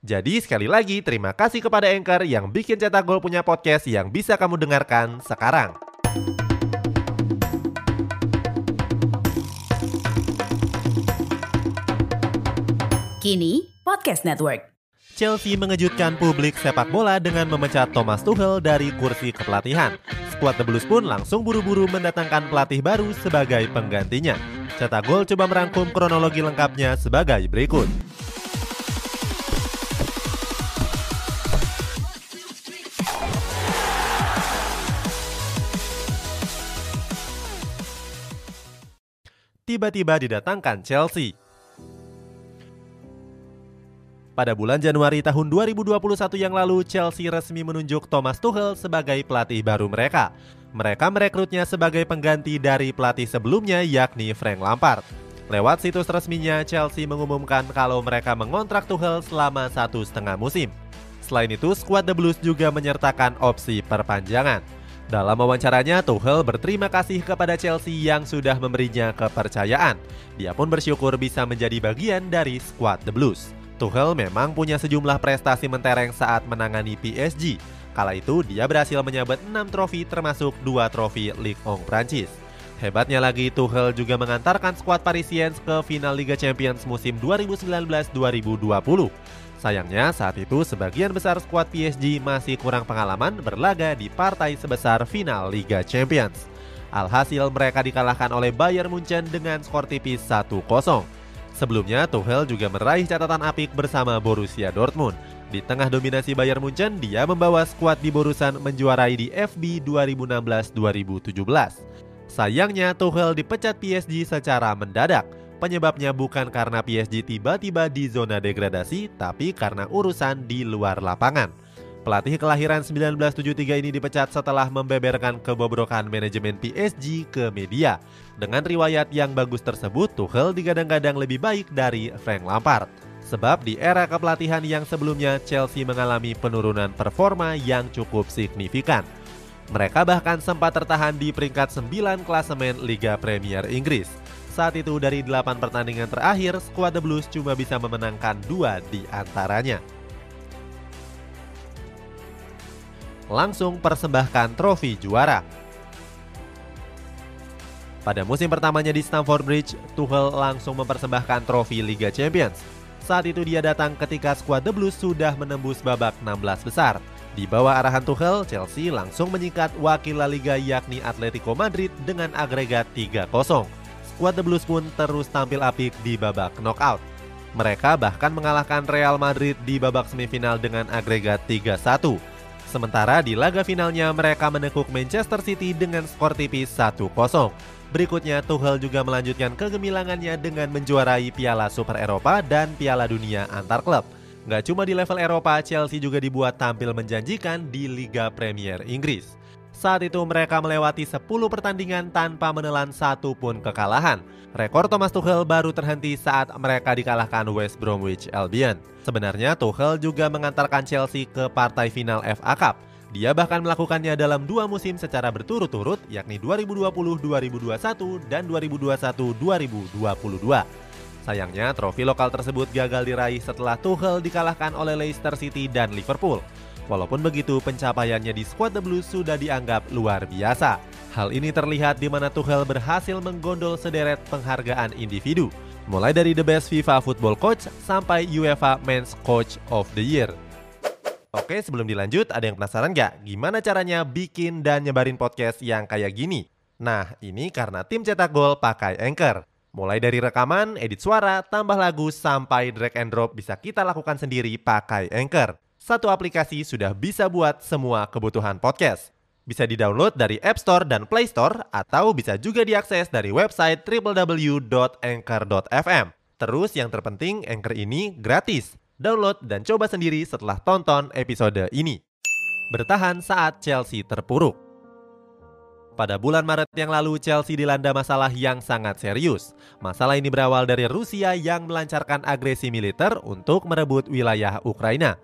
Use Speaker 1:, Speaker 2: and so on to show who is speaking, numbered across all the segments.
Speaker 1: Jadi sekali lagi terima kasih kepada Anchor yang bikin Cetak Gol punya podcast yang bisa kamu dengarkan sekarang.
Speaker 2: Kini Podcast Network.
Speaker 1: Chelsea mengejutkan publik sepak bola dengan memecat Thomas Tuchel dari kursi kepelatihan. Skuad The Blues pun langsung buru-buru mendatangkan pelatih baru sebagai penggantinya. Cetak Gol coba merangkum kronologi lengkapnya sebagai berikut. Tiba-tiba didatangkan Chelsea. Pada bulan Januari tahun 2021 yang lalu, Chelsea resmi menunjuk Thomas Tuchel sebagai pelatih baru mereka. Mereka merekrutnya sebagai pengganti dari pelatih sebelumnya yakni Frank Lampard. Lewat situs resminya, Chelsea mengumumkan kalau mereka mengontrak Tuchel selama satu setengah musim. Selain itu, skuad The Blues juga menyertakan opsi perpanjangan. Dalam wawancaranya, Tuchel berterima kasih kepada Chelsea yang sudah memberinya kepercayaan. Dia pun bersyukur bisa menjadi bagian dari skuad The Blues. Tuchel memang punya sejumlah prestasi mentereng saat menangani PSG. Kala itu dia berhasil menyabet 6 trofi termasuk 2 trofi Ligue 1 Prancis. Hebatnya lagi Tuchel juga mengantarkan skuad Parisiens ke final Liga Champions musim 2019-2020. Sayangnya saat itu sebagian besar skuad PSG masih kurang pengalaman berlaga di partai sebesar final Liga Champions. Alhasil mereka dikalahkan oleh Bayern Munchen dengan skor tipis 1-0. Sebelumnya, Tuchel juga meraih catatan apik bersama Borussia Dortmund. Di tengah dominasi Bayern Munchen, dia membawa skuad di Borusan menjuarai di FB 2016-2017. Sayangnya, Tuchel dipecat PSG secara mendadak. Penyebabnya bukan karena PSG tiba-tiba di zona degradasi, tapi karena urusan di luar lapangan. Pelatih kelahiran 1973 ini dipecat setelah membeberkan kebobrokan manajemen PSG ke media. Dengan riwayat yang bagus tersebut, Tuchel digadang-gadang lebih baik dari Frank Lampard. Sebab di era kepelatihan yang sebelumnya Chelsea mengalami penurunan performa yang cukup signifikan. Mereka bahkan sempat tertahan di peringkat 9 klasemen Liga Premier Inggris. Saat itu dari 8 pertandingan terakhir, skuad The Blues cuma bisa memenangkan dua di antaranya. langsung persembahkan trofi juara. Pada musim pertamanya di Stamford Bridge, Tuchel langsung mempersembahkan trofi Liga Champions. Saat itu dia datang ketika skuad The Blues sudah menembus babak 16 besar. Di bawah arahan Tuchel, Chelsea langsung menyikat wakil La Liga yakni Atletico Madrid dengan agregat 3-0. Skuad The Blues pun terus tampil apik di babak knockout. Mereka bahkan mengalahkan Real Madrid di babak semifinal dengan agregat 3-1. Sementara di laga finalnya mereka menekuk Manchester City dengan skor tipis 1-0. Berikutnya Tuchel juga melanjutkan kegemilangannya dengan menjuarai Piala Super Eropa dan Piala Dunia antar klub. Gak cuma di level Eropa, Chelsea juga dibuat tampil menjanjikan di Liga Premier Inggris. Saat itu mereka melewati 10 pertandingan tanpa menelan satu pun kekalahan. Rekor Thomas Tuchel baru terhenti saat mereka dikalahkan West Bromwich Albion. Sebenarnya Tuchel juga mengantarkan Chelsea ke partai final FA Cup. Dia bahkan melakukannya dalam dua musim secara berturut-turut, yakni 2020-2021 dan 2021-2022. Sayangnya, trofi lokal tersebut gagal diraih setelah Tuchel dikalahkan oleh Leicester City dan Liverpool. Walaupun begitu, pencapaiannya di skuad The Blues sudah dianggap luar biasa. Hal ini terlihat di mana Tuchel berhasil menggondol sederet penghargaan individu, mulai dari The Best FIFA Football Coach sampai UEFA Men's Coach of the Year. Oke, sebelum dilanjut, ada yang penasaran nggak gimana caranya bikin dan nyebarin podcast yang kayak gini? Nah, ini karena tim cetak gol pakai Anchor. Mulai dari rekaman, edit suara, tambah lagu, sampai drag and drop bisa kita lakukan sendiri pakai Anchor satu aplikasi sudah bisa buat semua kebutuhan podcast. Bisa di-download dari App Store dan Play Store atau bisa juga diakses dari website www.anchor.fm. Terus yang terpenting Anchor ini gratis. Download dan coba sendiri setelah tonton episode ini. bertahan saat Chelsea terpuruk. Pada bulan Maret yang lalu, Chelsea dilanda masalah yang sangat serius. Masalah ini berawal dari Rusia yang melancarkan agresi militer untuk merebut wilayah Ukraina.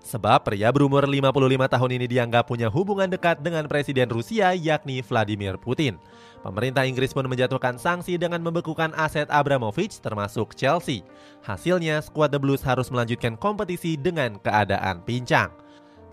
Speaker 1: Sebab pria berumur 55 tahun ini dianggap punya hubungan dekat dengan Presiden Rusia yakni Vladimir Putin. Pemerintah Inggris pun menjatuhkan sanksi dengan membekukan aset Abramovich termasuk Chelsea. Hasilnya, skuad The Blues harus melanjutkan kompetisi dengan keadaan pincang.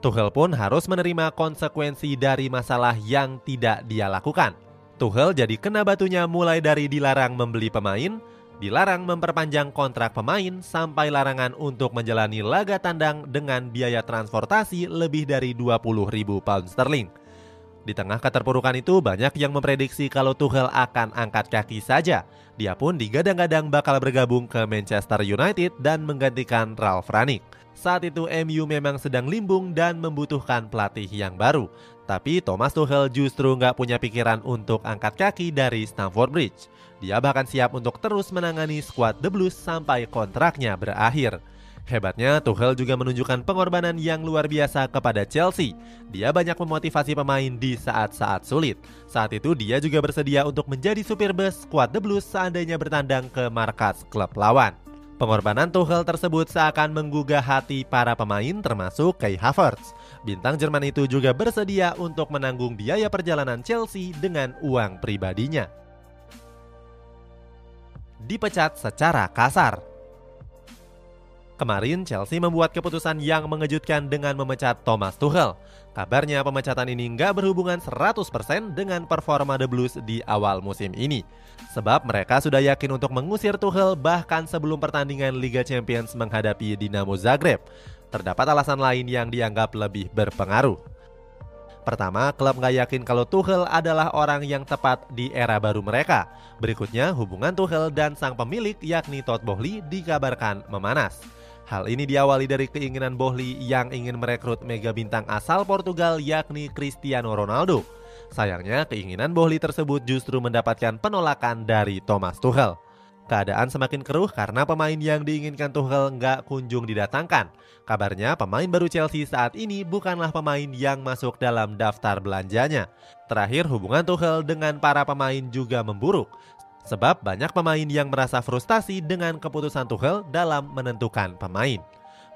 Speaker 1: Tuchel pun harus menerima konsekuensi dari masalah yang tidak dia lakukan. Tuchel jadi kena batunya mulai dari dilarang membeli pemain, dilarang memperpanjang kontrak pemain, sampai larangan untuk menjalani laga tandang dengan biaya transportasi lebih dari 20 ribu pound sterling. Di tengah keterpurukan itu banyak yang memprediksi kalau Tuchel akan angkat kaki saja. Dia pun digadang-gadang bakal bergabung ke Manchester United dan menggantikan Ralf Rangnick. Saat itu MU memang sedang limbung dan membutuhkan pelatih yang baru. Tapi Thomas Tuchel justru nggak punya pikiran untuk angkat kaki dari Stamford Bridge. Dia bahkan siap untuk terus menangani skuad The Blues sampai kontraknya berakhir. Hebatnya, Tuchel juga menunjukkan pengorbanan yang luar biasa kepada Chelsea. Dia banyak memotivasi pemain di saat-saat sulit. Saat itu dia juga bersedia untuk menjadi supir bus skuad The Blues seandainya bertandang ke markas klub lawan. Pengorbanan Tuchel tersebut seakan menggugah hati para pemain termasuk Kai Havertz. Bintang Jerman itu juga bersedia untuk menanggung biaya perjalanan Chelsea dengan uang pribadinya. Dipecat secara kasar. Kemarin Chelsea membuat keputusan yang mengejutkan dengan memecat Thomas Tuchel. Kabarnya pemecatan ini nggak berhubungan 100% dengan performa The Blues di awal musim ini. Sebab mereka sudah yakin untuk mengusir Tuchel bahkan sebelum pertandingan Liga Champions menghadapi Dinamo Zagreb. Terdapat alasan lain yang dianggap lebih berpengaruh. Pertama, klub nggak yakin kalau Tuchel adalah orang yang tepat di era baru mereka. Berikutnya, hubungan Tuchel dan sang pemilik yakni Todd Boehly dikabarkan memanas. Hal ini diawali dari keinginan Bohli yang ingin merekrut mega bintang asal Portugal yakni Cristiano Ronaldo. Sayangnya keinginan Bohli tersebut justru mendapatkan penolakan dari Thomas Tuchel. Keadaan semakin keruh karena pemain yang diinginkan Tuchel nggak kunjung didatangkan. Kabarnya pemain baru Chelsea saat ini bukanlah pemain yang masuk dalam daftar belanjanya. Terakhir hubungan Tuchel dengan para pemain juga memburuk. Sebab banyak pemain yang merasa frustasi dengan keputusan Tuchel dalam menentukan pemain.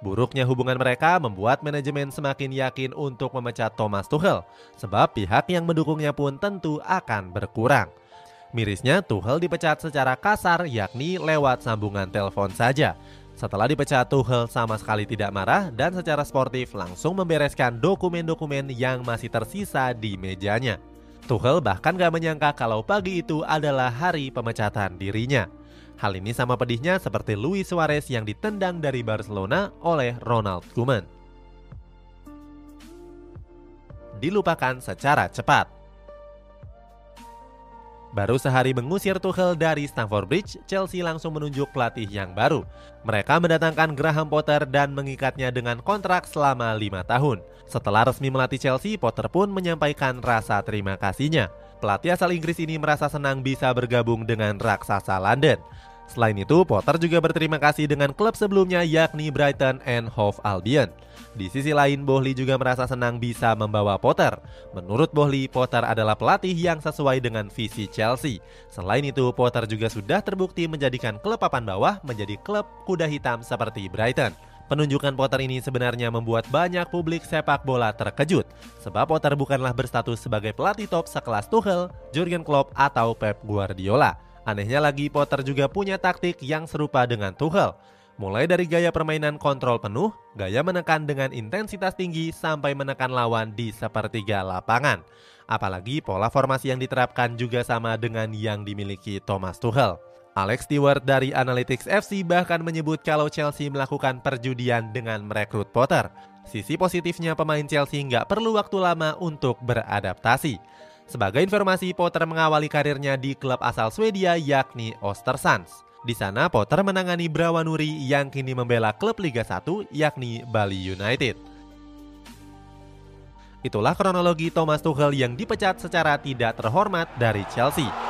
Speaker 1: Buruknya hubungan mereka membuat manajemen semakin yakin untuk memecat Thomas Tuchel, sebab pihak yang mendukungnya pun tentu akan berkurang. Mirisnya, Tuchel dipecat secara kasar yakni lewat sambungan telepon saja. Setelah dipecat, Tuchel sama sekali tidak marah dan secara sportif langsung membereskan dokumen-dokumen yang masih tersisa di mejanya. Tuchel bahkan gak menyangka kalau pagi itu adalah hari pemecatan dirinya. Hal ini sama pedihnya seperti Luis Suarez yang ditendang dari Barcelona oleh Ronald Koeman. Dilupakan secara cepat. Baru sehari mengusir Tuchel dari Stamford Bridge, Chelsea langsung menunjuk pelatih yang baru. Mereka mendatangkan Graham Potter dan mengikatnya dengan kontrak selama lima tahun. Setelah resmi melatih Chelsea, Potter pun menyampaikan rasa terima kasihnya. Pelatih asal Inggris ini merasa senang bisa bergabung dengan raksasa London. Selain itu, Potter juga berterima kasih dengan klub sebelumnya yakni Brighton and Hove Albion. Di sisi lain, Bohli juga merasa senang bisa membawa Potter. Menurut Bohli, Potter adalah pelatih yang sesuai dengan visi Chelsea. Selain itu, Potter juga sudah terbukti menjadikan klub papan bawah menjadi klub kuda hitam seperti Brighton. Penunjukan Potter ini sebenarnya membuat banyak publik sepak bola terkejut, sebab Potter bukanlah berstatus sebagai pelatih top sekelas Tuchel, Jurgen Klopp, atau Pep Guardiola. Anehnya lagi Potter juga punya taktik yang serupa dengan Tuchel. Mulai dari gaya permainan kontrol penuh, gaya menekan dengan intensitas tinggi sampai menekan lawan di sepertiga lapangan. Apalagi pola formasi yang diterapkan juga sama dengan yang dimiliki Thomas Tuchel. Alex Stewart dari Analytics FC bahkan menyebut kalau Chelsea melakukan perjudian dengan merekrut Potter. Sisi positifnya pemain Chelsea nggak perlu waktu lama untuk beradaptasi. Sebagai informasi, Potter mengawali karirnya di klub asal Swedia yakni Ostersunds. Di sana Potter menangani Brawanuri yang kini membela klub Liga 1 yakni Bali United. Itulah kronologi Thomas Tuchel yang dipecat secara tidak terhormat dari Chelsea.